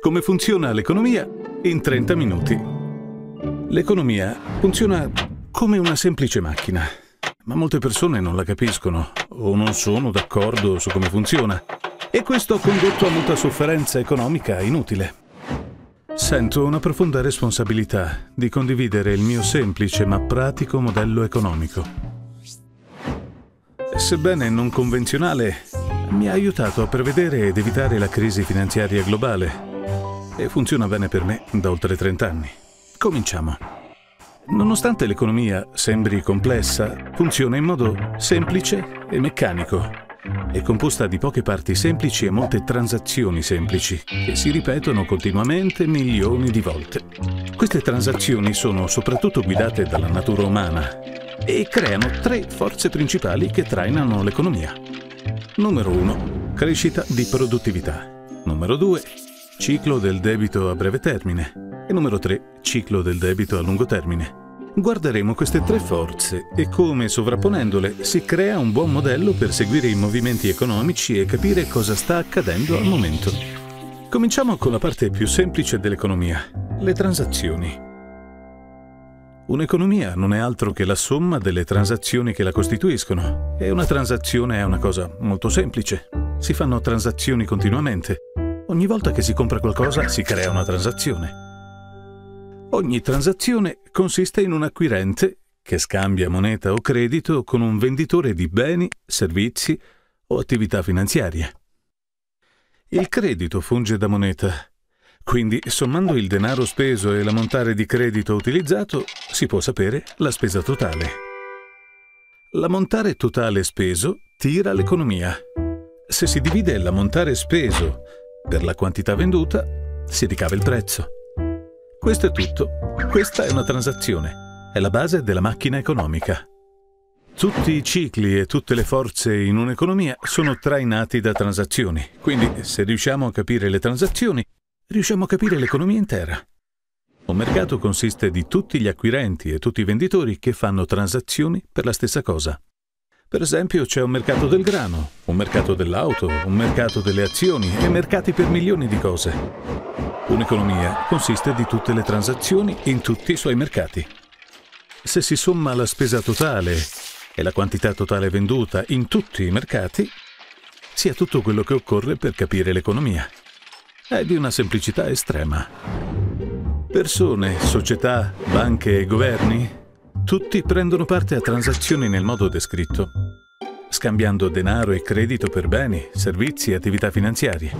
Come funziona l'economia in 30 minuti. L'economia funziona come una semplice macchina, ma molte persone non la capiscono o non sono d'accordo su come funziona e questo ha condotto a molta sofferenza economica inutile. Sento una profonda responsabilità di condividere il mio semplice ma pratico modello economico. Sebbene non convenzionale, mi ha aiutato a prevedere ed evitare la crisi finanziaria globale e funziona bene per me da oltre 30 anni. Cominciamo. Nonostante l'economia sembri complessa, funziona in modo semplice e meccanico. È composta di poche parti semplici e molte transazioni semplici, che si ripetono continuamente milioni di volte. Queste transazioni sono soprattutto guidate dalla natura umana e creano tre forze principali che trainano l'economia. Numero 1. Crescita di produttività. Numero 2 ciclo del debito a breve termine e numero 3, ciclo del debito a lungo termine. Guarderemo queste tre forze e come sovrapponendole si crea un buon modello per seguire i movimenti economici e capire cosa sta accadendo al momento. Cominciamo con la parte più semplice dell'economia, le transazioni. Un'economia non è altro che la somma delle transazioni che la costituiscono e una transazione è una cosa molto semplice. Si fanno transazioni continuamente Ogni volta che si compra qualcosa si crea una transazione. Ogni transazione consiste in un acquirente che scambia moneta o credito con un venditore di beni, servizi o attività finanziarie. Il credito funge da moneta, quindi sommando il denaro speso e l'ammontare di credito utilizzato si può sapere la spesa totale. L'ammontare totale speso tira l'economia. Se si divide l'ammontare speso per la quantità venduta si ricava il prezzo. Questo è tutto. Questa è una transazione. È la base della macchina economica. Tutti i cicli e tutte le forze in un'economia sono trainati da transazioni. Quindi, se riusciamo a capire le transazioni, riusciamo a capire l'economia intera. Un mercato consiste di tutti gli acquirenti e tutti i venditori che fanno transazioni per la stessa cosa. Per esempio c'è un mercato del grano, un mercato dell'auto, un mercato delle azioni e mercati per milioni di cose. Un'economia consiste di tutte le transazioni in tutti i suoi mercati. Se si somma la spesa totale e la quantità totale venduta in tutti i mercati, si ha tutto quello che occorre per capire l'economia. È di una semplicità estrema. Persone, società, banche e governi tutti prendono parte a transazioni nel modo descritto, scambiando denaro e credito per beni, servizi e attività finanziarie.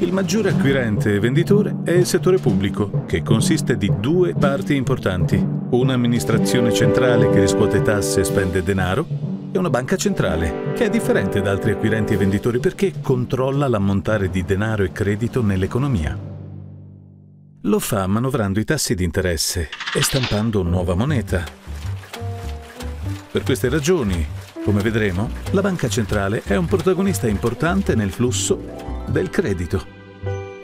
Il maggiore acquirente e venditore è il settore pubblico, che consiste di due parti importanti, un'amministrazione centrale che riscuote tasse e spende denaro e una banca centrale, che è differente da altri acquirenti e venditori perché controlla l'ammontare di denaro e credito nell'economia. Lo fa manovrando i tassi di interesse e stampando nuova moneta. Per queste ragioni, come vedremo, la banca centrale è un protagonista importante nel flusso del credito.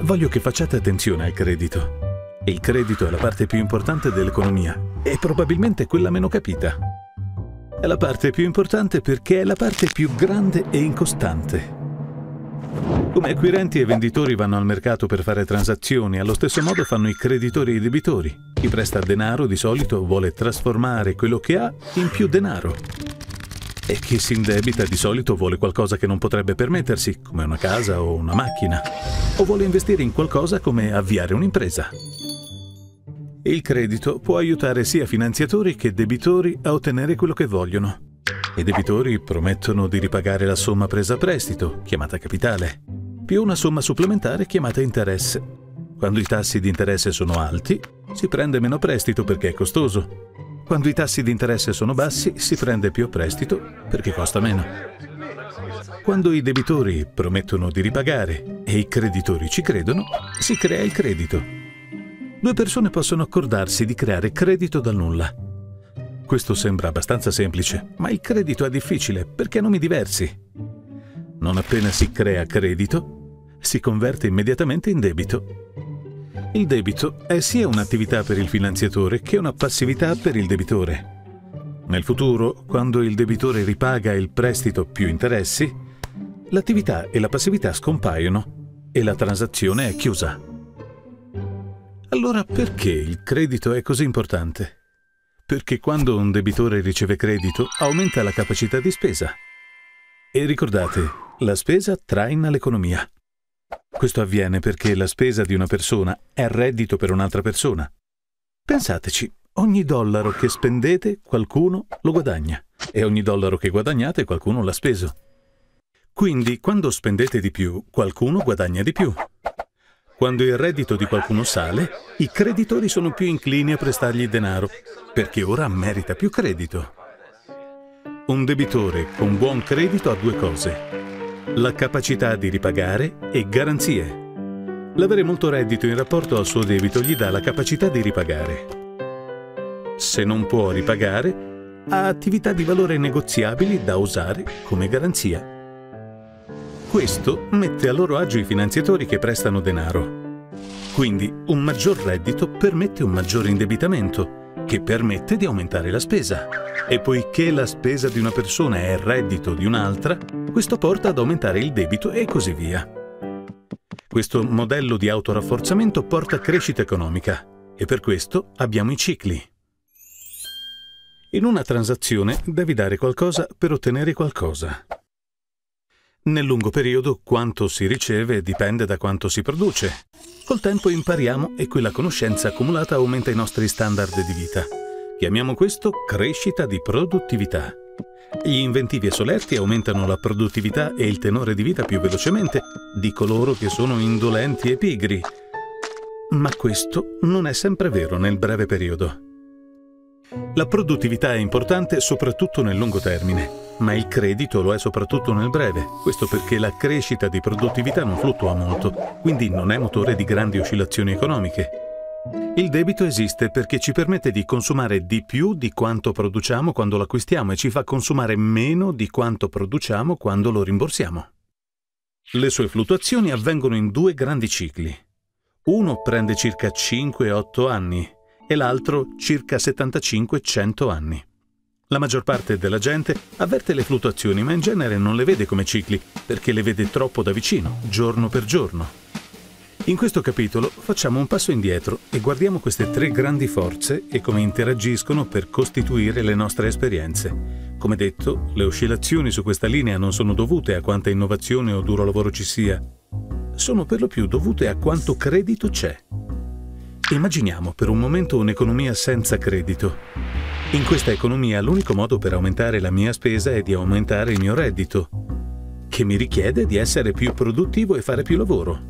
Voglio che facciate attenzione al credito. Il credito è la parte più importante dell'economia e probabilmente quella meno capita. È la parte più importante perché è la parte più grande e incostante. Come acquirenti e venditori vanno al mercato per fare transazioni, allo stesso modo fanno i creditori e i debitori. Chi presta denaro di solito vuole trasformare quello che ha in più denaro. E chi si indebita di solito vuole qualcosa che non potrebbe permettersi, come una casa o una macchina. O vuole investire in qualcosa come avviare un'impresa. Il credito può aiutare sia finanziatori che debitori a ottenere quello che vogliono. I debitori promettono di ripagare la somma presa a prestito, chiamata capitale, più una somma supplementare chiamata interesse. Quando i tassi di interesse sono alti, si prende meno prestito perché è costoso. Quando i tassi di interesse sono bassi, si prende più prestito perché costa meno. Quando i debitori promettono di ripagare e i creditori ci credono, si crea il credito. Due persone possono accordarsi di creare credito dal nulla. Questo sembra abbastanza semplice, ma il credito è difficile perché ha nomi diversi. Non appena si crea credito, si converte immediatamente in debito. Il debito è sia un'attività per il finanziatore che una passività per il debitore. Nel futuro, quando il debitore ripaga il prestito più interessi, l'attività e la passività scompaiono e la transazione è chiusa. Allora perché il credito è così importante? Perché quando un debitore riceve credito aumenta la capacità di spesa. E ricordate, la spesa traina l'economia. Questo avviene perché la spesa di una persona è reddito per un'altra persona. Pensateci, ogni dollaro che spendete qualcuno lo guadagna e ogni dollaro che guadagnate qualcuno l'ha speso. Quindi quando spendete di più, qualcuno guadagna di più. Quando il reddito di qualcuno sale, i creditori sono più inclini a prestargli denaro, perché ora merita più credito. Un debitore con buon credito ha due cose, la capacità di ripagare e garanzie. L'avere molto reddito in rapporto al suo debito gli dà la capacità di ripagare. Se non può ripagare, ha attività di valore negoziabili da usare come garanzia. Questo mette a loro agio i finanziatori che prestano denaro. Quindi un maggior reddito permette un maggior indebitamento, che permette di aumentare la spesa. E poiché la spesa di una persona è il reddito di un'altra, questo porta ad aumentare il debito e così via. Questo modello di autorafforzamento porta crescita economica e per questo abbiamo i cicli. In una transazione devi dare qualcosa per ottenere qualcosa. Nel lungo periodo quanto si riceve dipende da quanto si produce. Col tempo impariamo e quella conoscenza accumulata aumenta i nostri standard di vita. Chiamiamo questo crescita di produttività. Gli inventivi e solerti aumentano la produttività e il tenore di vita più velocemente di coloro che sono indolenti e pigri. Ma questo non è sempre vero nel breve periodo. La produttività è importante soprattutto nel lungo termine ma il credito lo è soprattutto nel breve. Questo perché la crescita di produttività non fluttua molto, quindi non è motore di grandi oscillazioni economiche. Il debito esiste perché ci permette di consumare di più di quanto produciamo quando l'acquistiamo e ci fa consumare meno di quanto produciamo quando lo rimborsiamo. Le sue fluttuazioni avvengono in due grandi cicli. Uno prende circa 5-8 anni e l'altro circa 75-100 anni. La maggior parte della gente avverte le fluttuazioni, ma in genere non le vede come cicli, perché le vede troppo da vicino, giorno per giorno. In questo capitolo facciamo un passo indietro e guardiamo queste tre grandi forze e come interagiscono per costituire le nostre esperienze. Come detto, le oscillazioni su questa linea non sono dovute a quanta innovazione o duro lavoro ci sia, sono per lo più dovute a quanto credito c'è. Immaginiamo per un momento un'economia senza credito. In questa economia l'unico modo per aumentare la mia spesa è di aumentare il mio reddito, che mi richiede di essere più produttivo e fare più lavoro.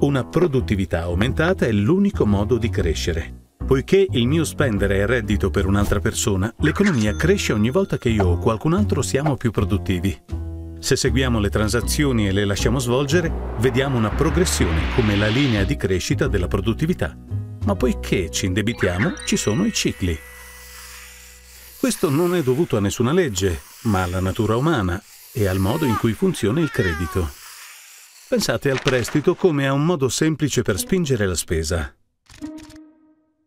Una produttività aumentata è l'unico modo di crescere. Poiché il mio spendere è reddito per un'altra persona, l'economia cresce ogni volta che io o qualcun altro siamo più produttivi. Se seguiamo le transazioni e le lasciamo svolgere, vediamo una progressione come la linea di crescita della produttività. Ma poiché ci indebitiamo, ci sono i cicli. Questo non è dovuto a nessuna legge, ma alla natura umana e al modo in cui funziona il credito. Pensate al prestito come a un modo semplice per spingere la spesa.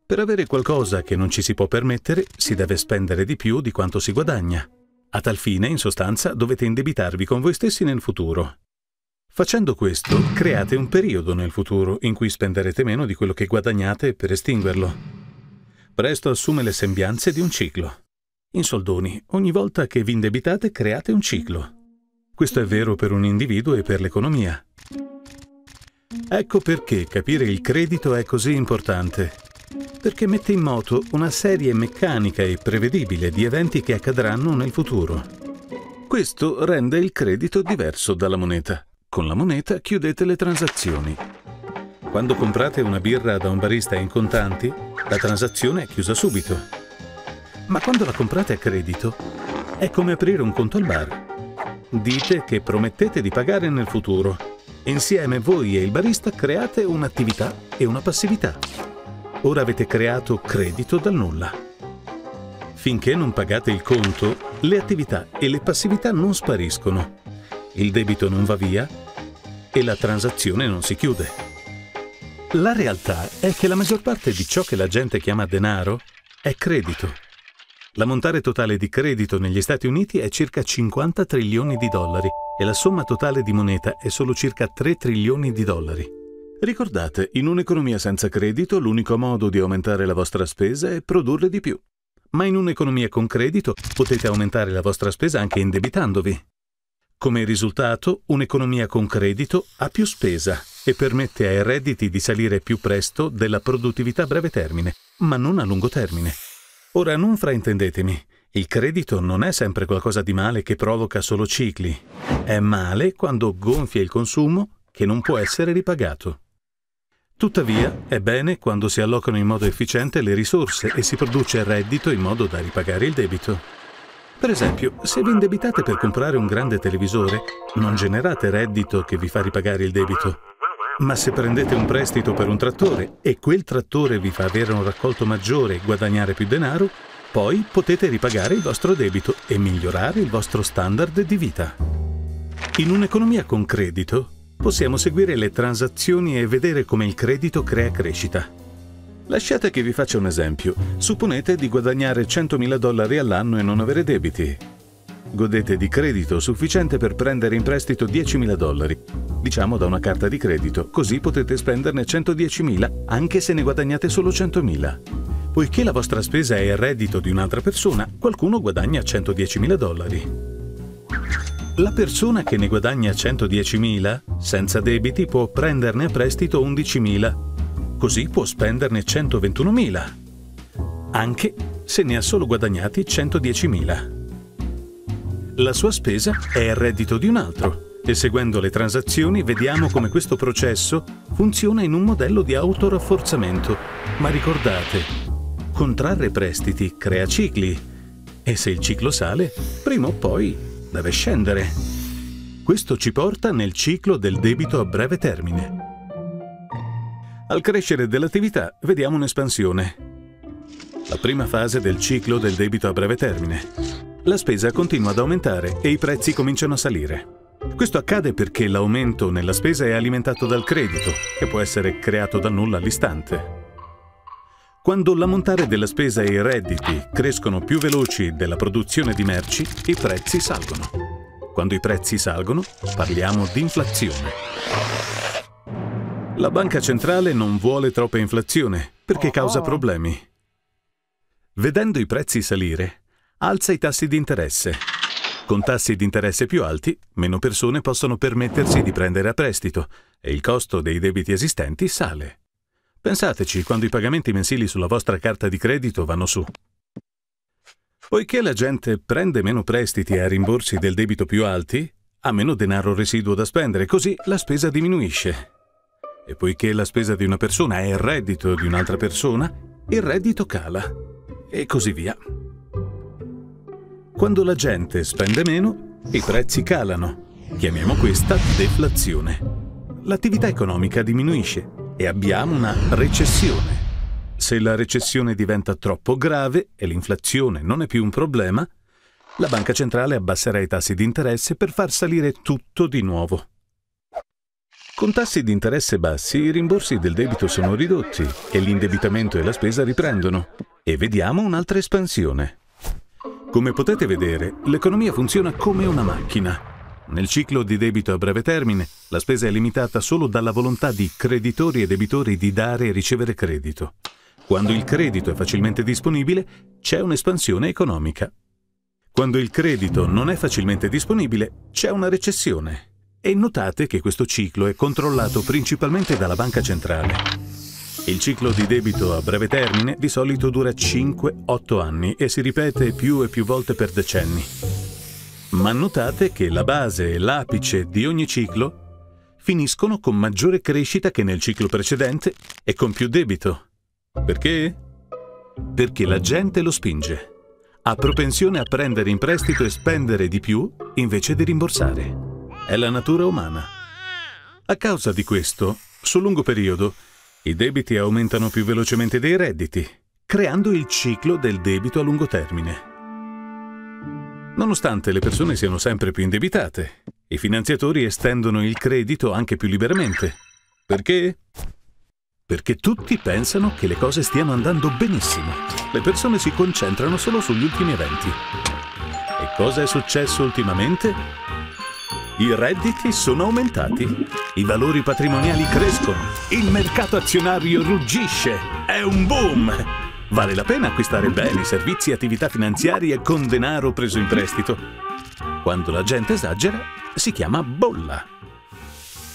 Per avere qualcosa che non ci si può permettere, si deve spendere di più di quanto si guadagna. A tal fine, in sostanza, dovete indebitarvi con voi stessi nel futuro. Facendo questo, create un periodo nel futuro in cui spenderete meno di quello che guadagnate per estinguerlo. Presto assume le sembianze di un ciclo. In soldoni, ogni volta che vi indebitate create un ciclo. Questo è vero per un individuo e per l'economia. Ecco perché capire il credito è così importante. Perché mette in moto una serie meccanica e prevedibile di eventi che accadranno nel futuro. Questo rende il credito diverso dalla moneta. Con la moneta chiudete le transazioni. Quando comprate una birra da un barista in contanti, la transazione è chiusa subito. Ma quando la comprate a credito, è come aprire un conto al bar. Dite che promettete di pagare nel futuro. Insieme voi e il barista create un'attività e una passività. Ora avete creato credito dal nulla. Finché non pagate il conto, le attività e le passività non spariscono. Il debito non va via e la transazione non si chiude. La realtà è che la maggior parte di ciò che la gente chiama denaro è credito. L'ammontare totale di credito negli Stati Uniti è circa 50 trilioni di dollari e la somma totale di moneta è solo circa 3 trilioni di dollari. Ricordate, in un'economia senza credito l'unico modo di aumentare la vostra spesa è produrre di più. Ma in un'economia con credito potete aumentare la vostra spesa anche indebitandovi. Come risultato, un'economia con credito ha più spesa e permette ai redditi di salire più presto della produttività a breve termine, ma non a lungo termine. Ora non fraintendetemi, il credito non è sempre qualcosa di male che provoca solo cicli. È male quando gonfia il consumo che non può essere ripagato. Tuttavia, è bene quando si allocano in modo efficiente le risorse e si produce reddito in modo da ripagare il debito. Per esempio, se vi indebitate per comprare un grande televisore, non generate reddito che vi fa ripagare il debito. Ma se prendete un prestito per un trattore e quel trattore vi fa avere un raccolto maggiore e guadagnare più denaro, poi potete ripagare il vostro debito e migliorare il vostro standard di vita. In un'economia con credito possiamo seguire le transazioni e vedere come il credito crea crescita. Lasciate che vi faccia un esempio. Supponete di guadagnare 100.000 dollari all'anno e non avere debiti. Godete di credito sufficiente per prendere in prestito 10.000 dollari, diciamo da una carta di credito, così potete spenderne 110.000 anche se ne guadagnate solo 100.000. Poiché la vostra spesa è il reddito di un'altra persona, qualcuno guadagna 110.000 dollari. La persona che ne guadagna 110.000 senza debiti può prenderne a prestito 11.000, così può spenderne 121.000, anche se ne ha solo guadagnati 110.000 la sua spesa è il reddito di un altro e seguendo le transazioni vediamo come questo processo funziona in un modello di autorafforzamento. Ma ricordate, contrarre prestiti crea cicli e se il ciclo sale, prima o poi deve scendere. Questo ci porta nel ciclo del debito a breve termine. Al crescere dell'attività vediamo un'espansione. La prima fase del ciclo del debito a breve termine la spesa continua ad aumentare e i prezzi cominciano a salire. Questo accade perché l'aumento nella spesa è alimentato dal credito, che può essere creato da nulla all'istante. Quando l'ammontare della spesa e i redditi crescono più veloci della produzione di merci, i prezzi salgono. Quando i prezzi salgono, parliamo di inflazione. La banca centrale non vuole troppa inflazione perché causa problemi. Vedendo i prezzi salire, alza i tassi di interesse. Con tassi di interesse più alti, meno persone possono permettersi di prendere a prestito e il costo dei debiti esistenti sale. Pensateci quando i pagamenti mensili sulla vostra carta di credito vanno su. Poiché la gente prende meno prestiti a rimborsi del debito più alti, ha meno denaro residuo da spendere, così la spesa diminuisce. E poiché la spesa di una persona è il reddito di un'altra persona, il reddito cala. E così via. Quando la gente spende meno, i prezzi calano. Chiamiamo questa deflazione. L'attività economica diminuisce e abbiamo una recessione. Se la recessione diventa troppo grave e l'inflazione non è più un problema, la banca centrale abbasserà i tassi di interesse per far salire tutto di nuovo. Con tassi di interesse bassi i rimborsi del debito sono ridotti e l'indebitamento e la spesa riprendono e vediamo un'altra espansione. Come potete vedere, l'economia funziona come una macchina. Nel ciclo di debito a breve termine, la spesa è limitata solo dalla volontà di creditori e debitori di dare e ricevere credito. Quando il credito è facilmente disponibile, c'è un'espansione economica. Quando il credito non è facilmente disponibile, c'è una recessione. E notate che questo ciclo è controllato principalmente dalla banca centrale. Il ciclo di debito a breve termine di solito dura 5-8 anni e si ripete più e più volte per decenni. Ma notate che la base e l'apice di ogni ciclo finiscono con maggiore crescita che nel ciclo precedente e con più debito. Perché? Perché la gente lo spinge. Ha propensione a prendere in prestito e spendere di più invece di rimborsare. È la natura umana. A causa di questo, sul lungo periodo, i debiti aumentano più velocemente dei redditi, creando il ciclo del debito a lungo termine. Nonostante le persone siano sempre più indebitate, i finanziatori estendono il credito anche più liberamente. Perché? Perché tutti pensano che le cose stiano andando benissimo. Le persone si concentrano solo sugli ultimi eventi. E cosa è successo ultimamente? I redditi sono aumentati, i valori patrimoniali crescono, il mercato azionario ruggisce, è un boom! Vale la pena acquistare beni, servizi e attività finanziarie con denaro preso in prestito. Quando la gente esagera, si chiama bolla.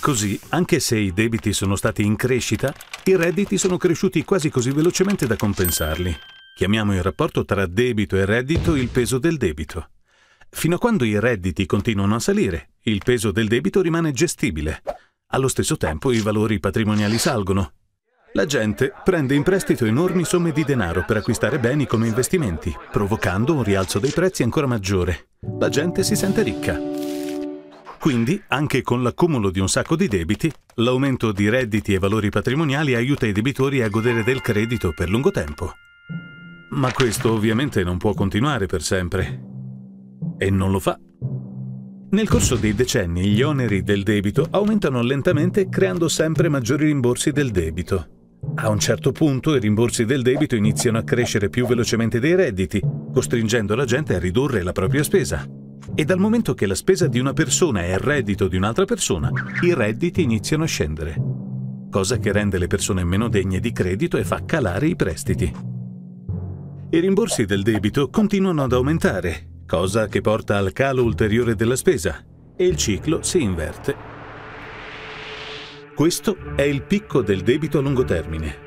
Così, anche se i debiti sono stati in crescita, i redditi sono cresciuti quasi così velocemente da compensarli. Chiamiamo il rapporto tra debito e reddito il peso del debito. Fino a quando i redditi continuano a salire, il peso del debito rimane gestibile. Allo stesso tempo i valori patrimoniali salgono. La gente prende in prestito enormi somme di denaro per acquistare beni come investimenti, provocando un rialzo dei prezzi ancora maggiore. La gente si sente ricca. Quindi, anche con l'accumulo di un sacco di debiti, l'aumento di redditi e valori patrimoniali aiuta i debitori a godere del credito per lungo tempo. Ma questo ovviamente non può continuare per sempre. E non lo fa. Nel corso dei decenni gli oneri del debito aumentano lentamente creando sempre maggiori rimborsi del debito. A un certo punto i rimborsi del debito iniziano a crescere più velocemente dei redditi, costringendo la gente a ridurre la propria spesa. E dal momento che la spesa di una persona è il reddito di un'altra persona, i redditi iniziano a scendere, cosa che rende le persone meno degne di credito e fa calare i prestiti. I rimborsi del debito continuano ad aumentare cosa che porta al calo ulteriore della spesa e il ciclo si inverte. Questo è il picco del debito a lungo termine.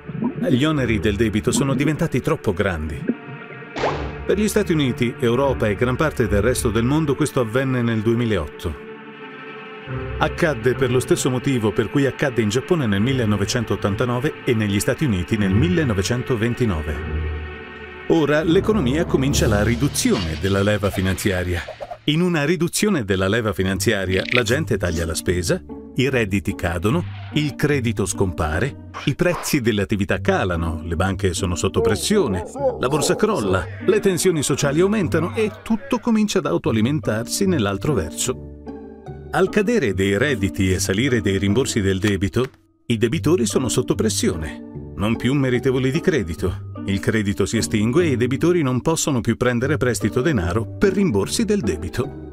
Gli oneri del debito sono diventati troppo grandi. Per gli Stati Uniti, Europa e gran parte del resto del mondo questo avvenne nel 2008. Accadde per lo stesso motivo per cui accadde in Giappone nel 1989 e negli Stati Uniti nel 1929. Ora l'economia comincia la riduzione della leva finanziaria. In una riduzione della leva finanziaria la gente taglia la spesa, i redditi cadono, il credito scompare, i prezzi delle attività calano, le banche sono sotto pressione, la borsa crolla, le tensioni sociali aumentano e tutto comincia ad autoalimentarsi nell'altro verso. Al cadere dei redditi e salire dei rimborsi del debito, i debitori sono sotto pressione, non più meritevoli di credito il credito si estingue e i debitori non possono più prendere prestito denaro per rimborsi del debito.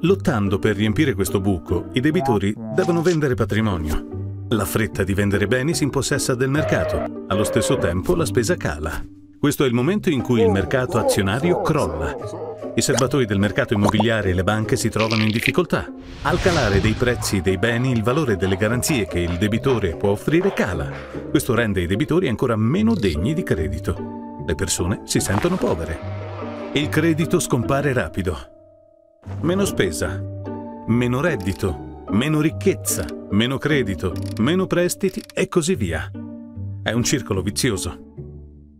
Lottando per riempire questo buco, i debitori devono vendere patrimonio. La fretta di vendere beni si impossessa del mercato. Allo stesso tempo la spesa cala. Questo è il momento in cui il mercato azionario crolla. I serbatoi del mercato immobiliare e le banche si trovano in difficoltà. Al calare dei prezzi dei beni, il valore delle garanzie che il debitore può offrire cala. Questo rende i debitori ancora meno degni di credito. Le persone si sentono povere. Il credito scompare rapido. Meno spesa, meno reddito, meno ricchezza, meno credito, meno prestiti e così via. È un circolo vizioso.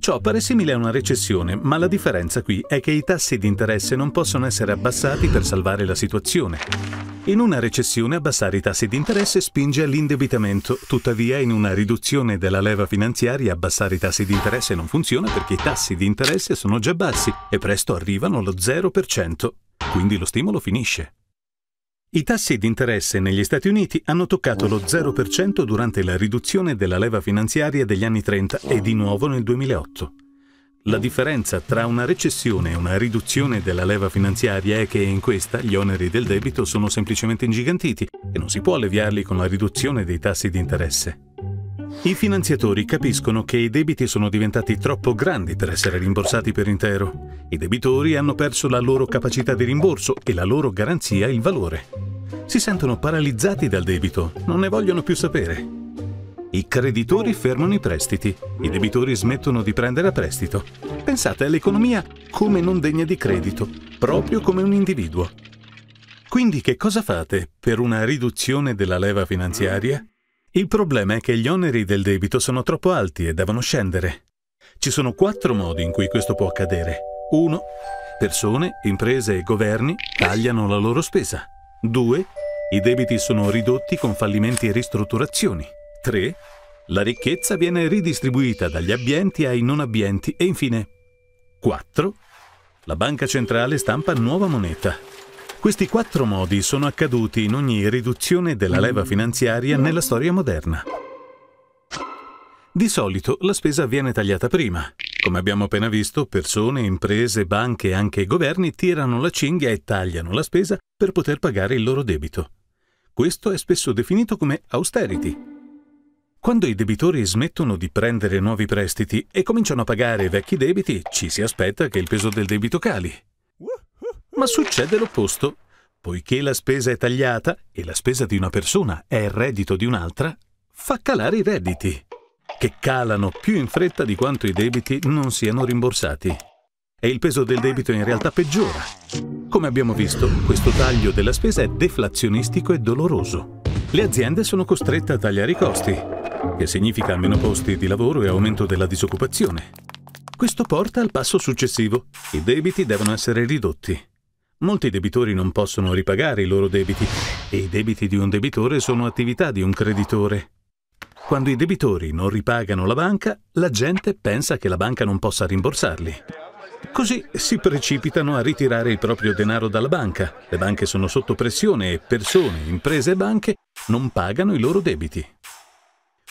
Ciò pare simile a una recessione, ma la differenza qui è che i tassi di interesse non possono essere abbassati per salvare la situazione. In una recessione abbassare i tassi di interesse spinge all'indebitamento, tuttavia in una riduzione della leva finanziaria abbassare i tassi di interesse non funziona perché i tassi di interesse sono già bassi e presto arrivano allo 0%, quindi lo stimolo finisce. I tassi di interesse negli Stati Uniti hanno toccato lo 0% durante la riduzione della leva finanziaria degli anni 30 e di nuovo nel 2008. La differenza tra una recessione e una riduzione della leva finanziaria è che in questa gli oneri del debito sono semplicemente ingigantiti e non si può alleviarli con la riduzione dei tassi di interesse. I finanziatori capiscono che i debiti sono diventati troppo grandi per essere rimborsati per intero. I debitori hanno perso la loro capacità di rimborso e la loro garanzia il valore. Si sentono paralizzati dal debito, non ne vogliono più sapere. I creditori fermano i prestiti, i debitori smettono di prendere a prestito. Pensate all'economia come non degna di credito, proprio come un individuo. Quindi che cosa fate per una riduzione della leva finanziaria? Il problema è che gli oneri del debito sono troppo alti e devono scendere. Ci sono quattro modi in cui questo può accadere. 1. Persone, imprese e governi tagliano la loro spesa. 2. I debiti sono ridotti con fallimenti e ristrutturazioni. 3. La ricchezza viene ridistribuita dagli abbienti ai non abbienti. E infine 4. La banca centrale stampa nuova moneta. Questi quattro modi sono accaduti in ogni riduzione della leva finanziaria nella storia moderna. Di solito la spesa viene tagliata prima. Come abbiamo appena visto, persone, imprese, banche e anche governi tirano la cinghia e tagliano la spesa per poter pagare il loro debito. Questo è spesso definito come austerity. Quando i debitori smettono di prendere nuovi prestiti e cominciano a pagare vecchi debiti, ci si aspetta che il peso del debito cali. Ma succede l'opposto. Poiché la spesa è tagliata e la spesa di una persona è il reddito di un'altra, fa calare i redditi, che calano più in fretta di quanto i debiti non siano rimborsati. E il peso del debito in realtà peggiora. Come abbiamo visto, questo taglio della spesa è deflazionistico e doloroso. Le aziende sono costrette a tagliare i costi, che significa meno posti di lavoro e aumento della disoccupazione. Questo porta al passo successivo. I debiti devono essere ridotti. Molti debitori non possono ripagare i loro debiti e i debiti di un debitore sono attività di un creditore. Quando i debitori non ripagano la banca, la gente pensa che la banca non possa rimborsarli. Così si precipitano a ritirare il proprio denaro dalla banca. Le banche sono sotto pressione e persone, imprese e banche non pagano i loro debiti.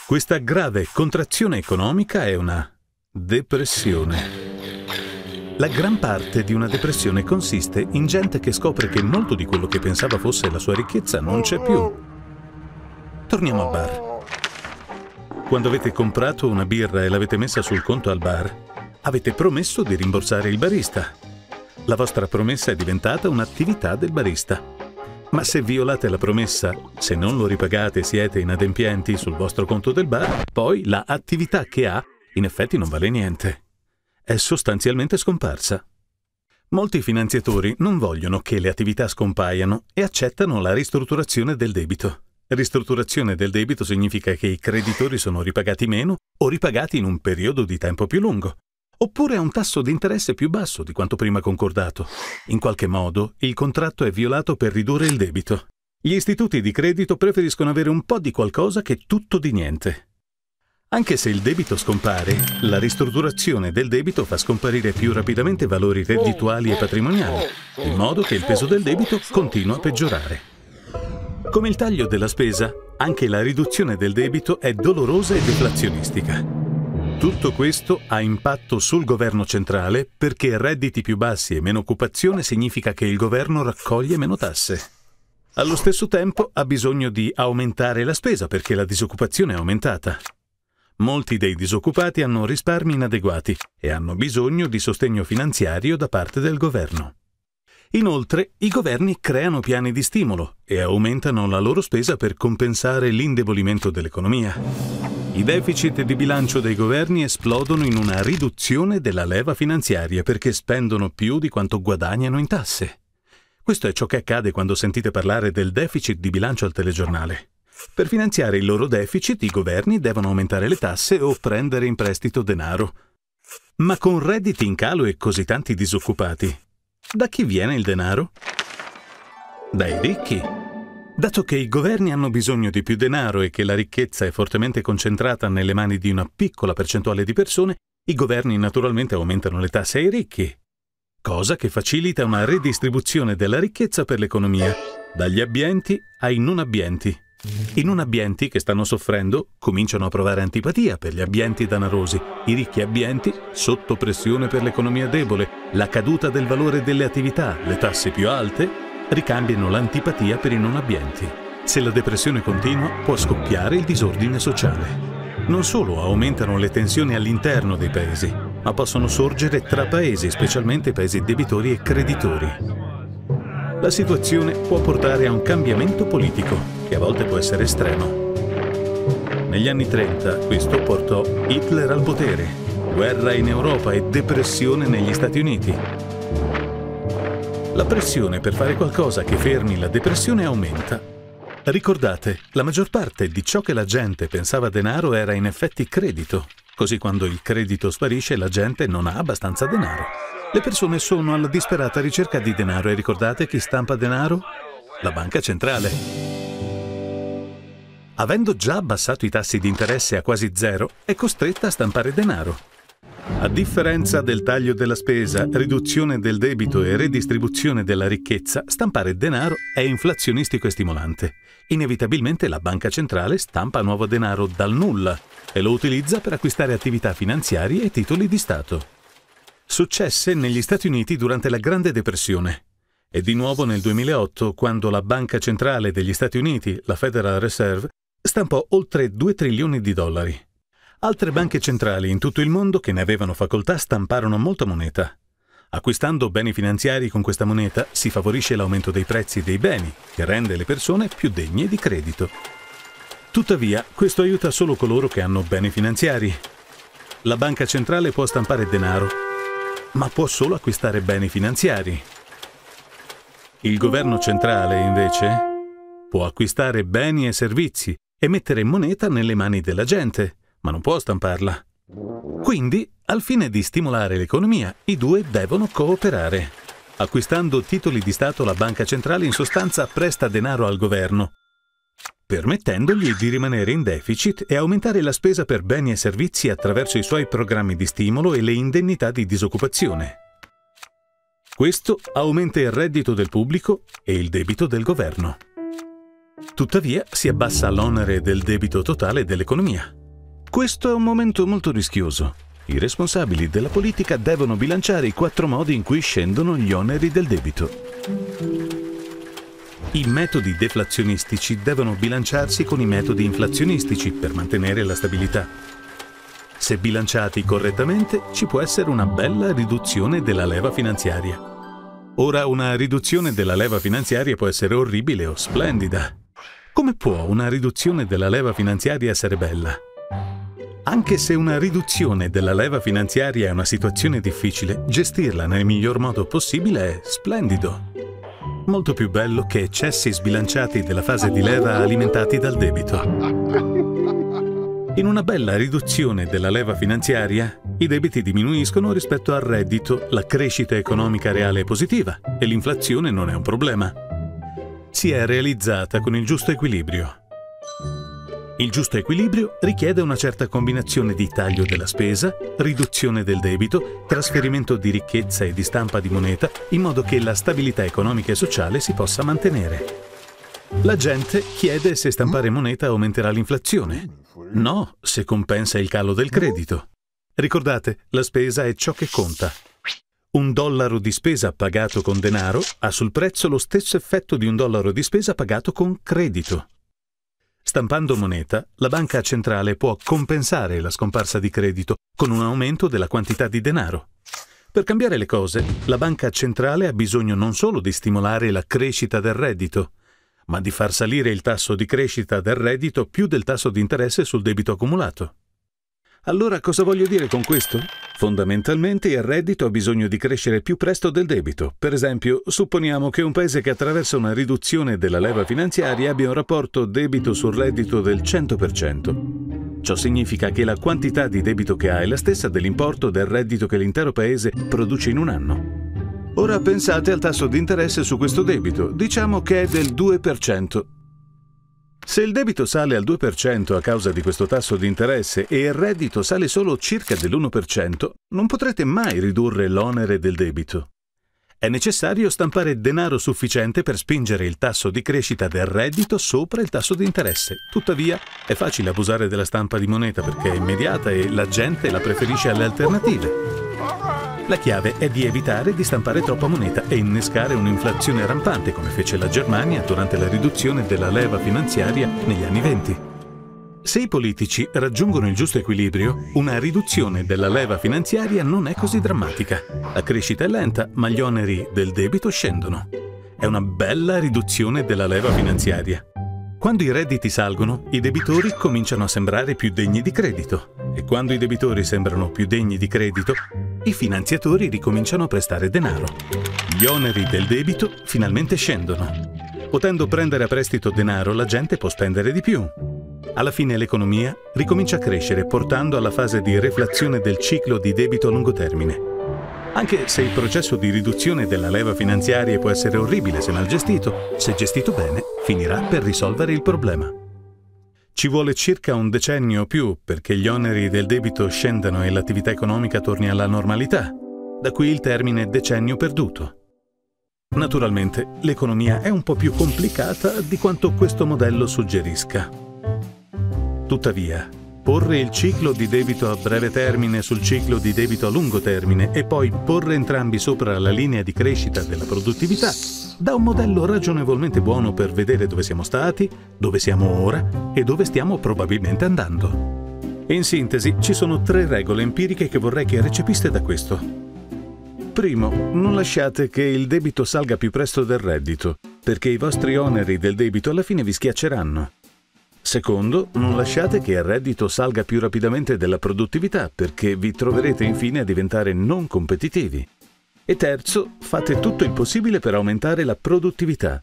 Questa grave contrazione economica è una depressione. La gran parte di una depressione consiste in gente che scopre che molto di quello che pensava fosse la sua ricchezza non c'è più. Torniamo al bar. Quando avete comprato una birra e l'avete messa sul conto al bar, avete promesso di rimborsare il barista. La vostra promessa è diventata un'attività del barista. Ma se violate la promessa, se non lo ripagate e siete inadempienti sul vostro conto del bar, poi la attività che ha in effetti non vale niente è sostanzialmente scomparsa. Molti finanziatori non vogliono che le attività scompaiano e accettano la ristrutturazione del debito. Ristrutturazione del debito significa che i creditori sono ripagati meno o ripagati in un periodo di tempo più lungo, oppure a un tasso di interesse più basso di quanto prima concordato. In qualche modo, il contratto è violato per ridurre il debito. Gli istituti di credito preferiscono avere un po' di qualcosa che tutto di niente. Anche se il debito scompare, la ristrutturazione del debito fa scomparire più rapidamente valori reddituali e patrimoniali, in modo che il peso del debito continua a peggiorare. Come il taglio della spesa, anche la riduzione del debito è dolorosa e deflazionistica. Tutto questo ha impatto sul governo centrale perché redditi più bassi e meno occupazione significa che il governo raccoglie meno tasse. Allo stesso tempo ha bisogno di aumentare la spesa perché la disoccupazione è aumentata. Molti dei disoccupati hanno risparmi inadeguati e hanno bisogno di sostegno finanziario da parte del governo. Inoltre, i governi creano piani di stimolo e aumentano la loro spesa per compensare l'indebolimento dell'economia. I deficit di bilancio dei governi esplodono in una riduzione della leva finanziaria perché spendono più di quanto guadagnano in tasse. Questo è ciò che accade quando sentite parlare del deficit di bilancio al telegiornale. Per finanziare il loro deficit i governi devono aumentare le tasse o prendere in prestito denaro. Ma con redditi in calo e così tanti disoccupati, da chi viene il denaro? Dai ricchi. Dato che i governi hanno bisogno di più denaro e che la ricchezza è fortemente concentrata nelle mani di una piccola percentuale di persone, i governi naturalmente aumentano le tasse ai ricchi, cosa che facilita una redistribuzione della ricchezza per l'economia, dagli abbienti ai non abbienti. I non abbienti che stanno soffrendo cominciano a provare antipatia per gli abbienti danarosi. I ricchi abbienti, sotto pressione per l'economia debole, la caduta del valore delle attività, le tasse più alte, ricambiano l'antipatia per i non abbienti. Se la depressione continua, può scoppiare il disordine sociale. Non solo aumentano le tensioni all'interno dei paesi, ma possono sorgere tra paesi, specialmente paesi debitori e creditori la situazione può portare a un cambiamento politico, che a volte può essere estremo. Negli anni 30 questo portò Hitler al potere, guerra in Europa e depressione negli Stati Uniti. La pressione per fare qualcosa che fermi la depressione aumenta. Ricordate, la maggior parte di ciò che la gente pensava denaro era in effetti credito, così quando il credito sparisce la gente non ha abbastanza denaro. Le persone sono alla disperata ricerca di denaro e ricordate chi stampa denaro? La banca centrale. Avendo già abbassato i tassi di interesse a quasi zero, è costretta a stampare denaro. A differenza del taglio della spesa, riduzione del debito e redistribuzione della ricchezza, stampare denaro è inflazionistico e stimolante. Inevitabilmente la banca centrale stampa nuovo denaro dal nulla e lo utilizza per acquistare attività finanziarie e titoli di Stato. Successe negli Stati Uniti durante la Grande Depressione. e di nuovo nel 2008 quando la Banca Centrale degli Stati Uniti, la Federal Reserve, stampò oltre 2 trilioni di dollari. Altre banche centrali in tutto il mondo che ne avevano facoltà stamparono molta moneta. Acquistando beni finanziari con questa moneta si favorisce l'aumento dei prezzi dei beni, che rende le persone più degne di credito. Tuttavia, questo aiuta solo coloro che hanno beni finanziari. La banca centrale può stampare denaro, ma può solo acquistare beni finanziari. Il governo centrale, invece, può acquistare beni e servizi e mettere moneta nelle mani della gente, ma non può stamparla. Quindi, al fine di stimolare l'economia, i due devono cooperare. Acquistando titoli di Stato, la banca centrale in sostanza presta denaro al governo, permettendogli di rimanere in deficit e aumentare la spesa per beni e servizi attraverso i suoi programmi di stimolo e le indennità di disoccupazione. Questo aumenta il reddito del pubblico e il debito del governo. Tuttavia si abbassa l'onere del debito totale dell'economia. Questo è un momento molto rischioso. I responsabili della politica devono bilanciare i quattro modi in cui scendono gli oneri del debito. I metodi deflazionistici devono bilanciarsi con i metodi inflazionistici per mantenere la stabilità. Se bilanciati correttamente, ci può essere una bella riduzione della leva finanziaria. Ora, una riduzione della leva finanziaria può essere orribile o splendida. Come può una riduzione della leva finanziaria essere bella? Anche se una riduzione della leva finanziaria è una situazione difficile, gestirla nel miglior modo possibile è splendido. Molto più bello che eccessi sbilanciati della fase di leva alimentati dal debito. In una bella riduzione della leva finanziaria, i debiti diminuiscono rispetto al reddito, la crescita economica reale è positiva e l'inflazione non è un problema. Si è realizzata con il giusto equilibrio. Il giusto equilibrio richiede una certa combinazione di taglio della spesa, riduzione del debito, trasferimento di ricchezza e di stampa di moneta, in modo che la stabilità economica e sociale si possa mantenere. La gente chiede se stampare moneta aumenterà l'inflazione. No, se compensa il calo del credito. Ricordate, la spesa è ciò che conta. Un dollaro di spesa pagato con denaro ha sul prezzo lo stesso effetto di un dollaro di spesa pagato con credito. Stampando moneta, la banca centrale può compensare la scomparsa di credito con un aumento della quantità di denaro. Per cambiare le cose, la banca centrale ha bisogno non solo di stimolare la crescita del reddito, ma di far salire il tasso di crescita del reddito più del tasso di interesse sul debito accumulato. Allora cosa voglio dire con questo? Fondamentalmente il reddito ha bisogno di crescere più presto del debito. Per esempio, supponiamo che un paese che attraversa una riduzione della leva finanziaria abbia un rapporto debito sul reddito del 100%. Ciò significa che la quantità di debito che ha è la stessa dell'importo del reddito che l'intero paese produce in un anno. Ora pensate al tasso di interesse su questo debito, diciamo che è del 2%. Se il debito sale al 2% a causa di questo tasso di interesse e il reddito sale solo circa dell'1%, non potrete mai ridurre l'onere del debito. È necessario stampare denaro sufficiente per spingere il tasso di crescita del reddito sopra il tasso di interesse. Tuttavia, è facile abusare della stampa di moneta perché è immediata e la gente la preferisce alle alternative. La chiave è di evitare di stampare troppa moneta e innescare un'inflazione rampante come fece la Germania durante la riduzione della leva finanziaria negli anni venti. Se i politici raggiungono il giusto equilibrio, una riduzione della leva finanziaria non è così drammatica. La crescita è lenta, ma gli oneri del debito scendono. È una bella riduzione della leva finanziaria. Quando i redditi salgono, i debitori cominciano a sembrare più degni di credito e quando i debitori sembrano più degni di credito, i finanziatori ricominciano a prestare denaro. Gli oneri del debito finalmente scendono. Potendo prendere a prestito denaro, la gente può spendere di più. Alla fine l'economia ricomincia a crescere portando alla fase di reflazione del ciclo di debito a lungo termine. Anche se il processo di riduzione della leva finanziaria può essere orribile se mal gestito, se gestito bene finirà per risolvere il problema. Ci vuole circa un decennio o più perché gli oneri del debito scendano e l'attività economica torni alla normalità, da qui il termine decennio perduto. Naturalmente l'economia è un po' più complicata di quanto questo modello suggerisca. Tuttavia, porre il ciclo di debito a breve termine sul ciclo di debito a lungo termine e poi porre entrambi sopra la linea di crescita della produttività dà un modello ragionevolmente buono per vedere dove siamo stati, dove siamo ora e dove stiamo probabilmente andando. In sintesi, ci sono tre regole empiriche che vorrei che recepiste da questo. Primo, non lasciate che il debito salga più presto del reddito, perché i vostri oneri del debito alla fine vi schiacceranno. Secondo, non lasciate che il reddito salga più rapidamente della produttività perché vi troverete infine a diventare non competitivi. E terzo, fate tutto il possibile per aumentare la produttività,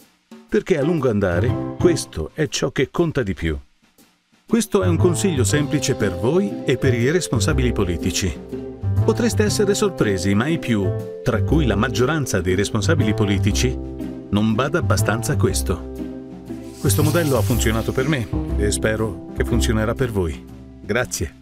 perché a lungo andare questo è ciò che conta di più. Questo è un consiglio semplice per voi e per i responsabili politici. Potreste essere sorpresi, ma i più, tra cui la maggioranza dei responsabili politici, non bada abbastanza a questo. Questo modello ha funzionato per me e spero che funzionerà per voi. Grazie.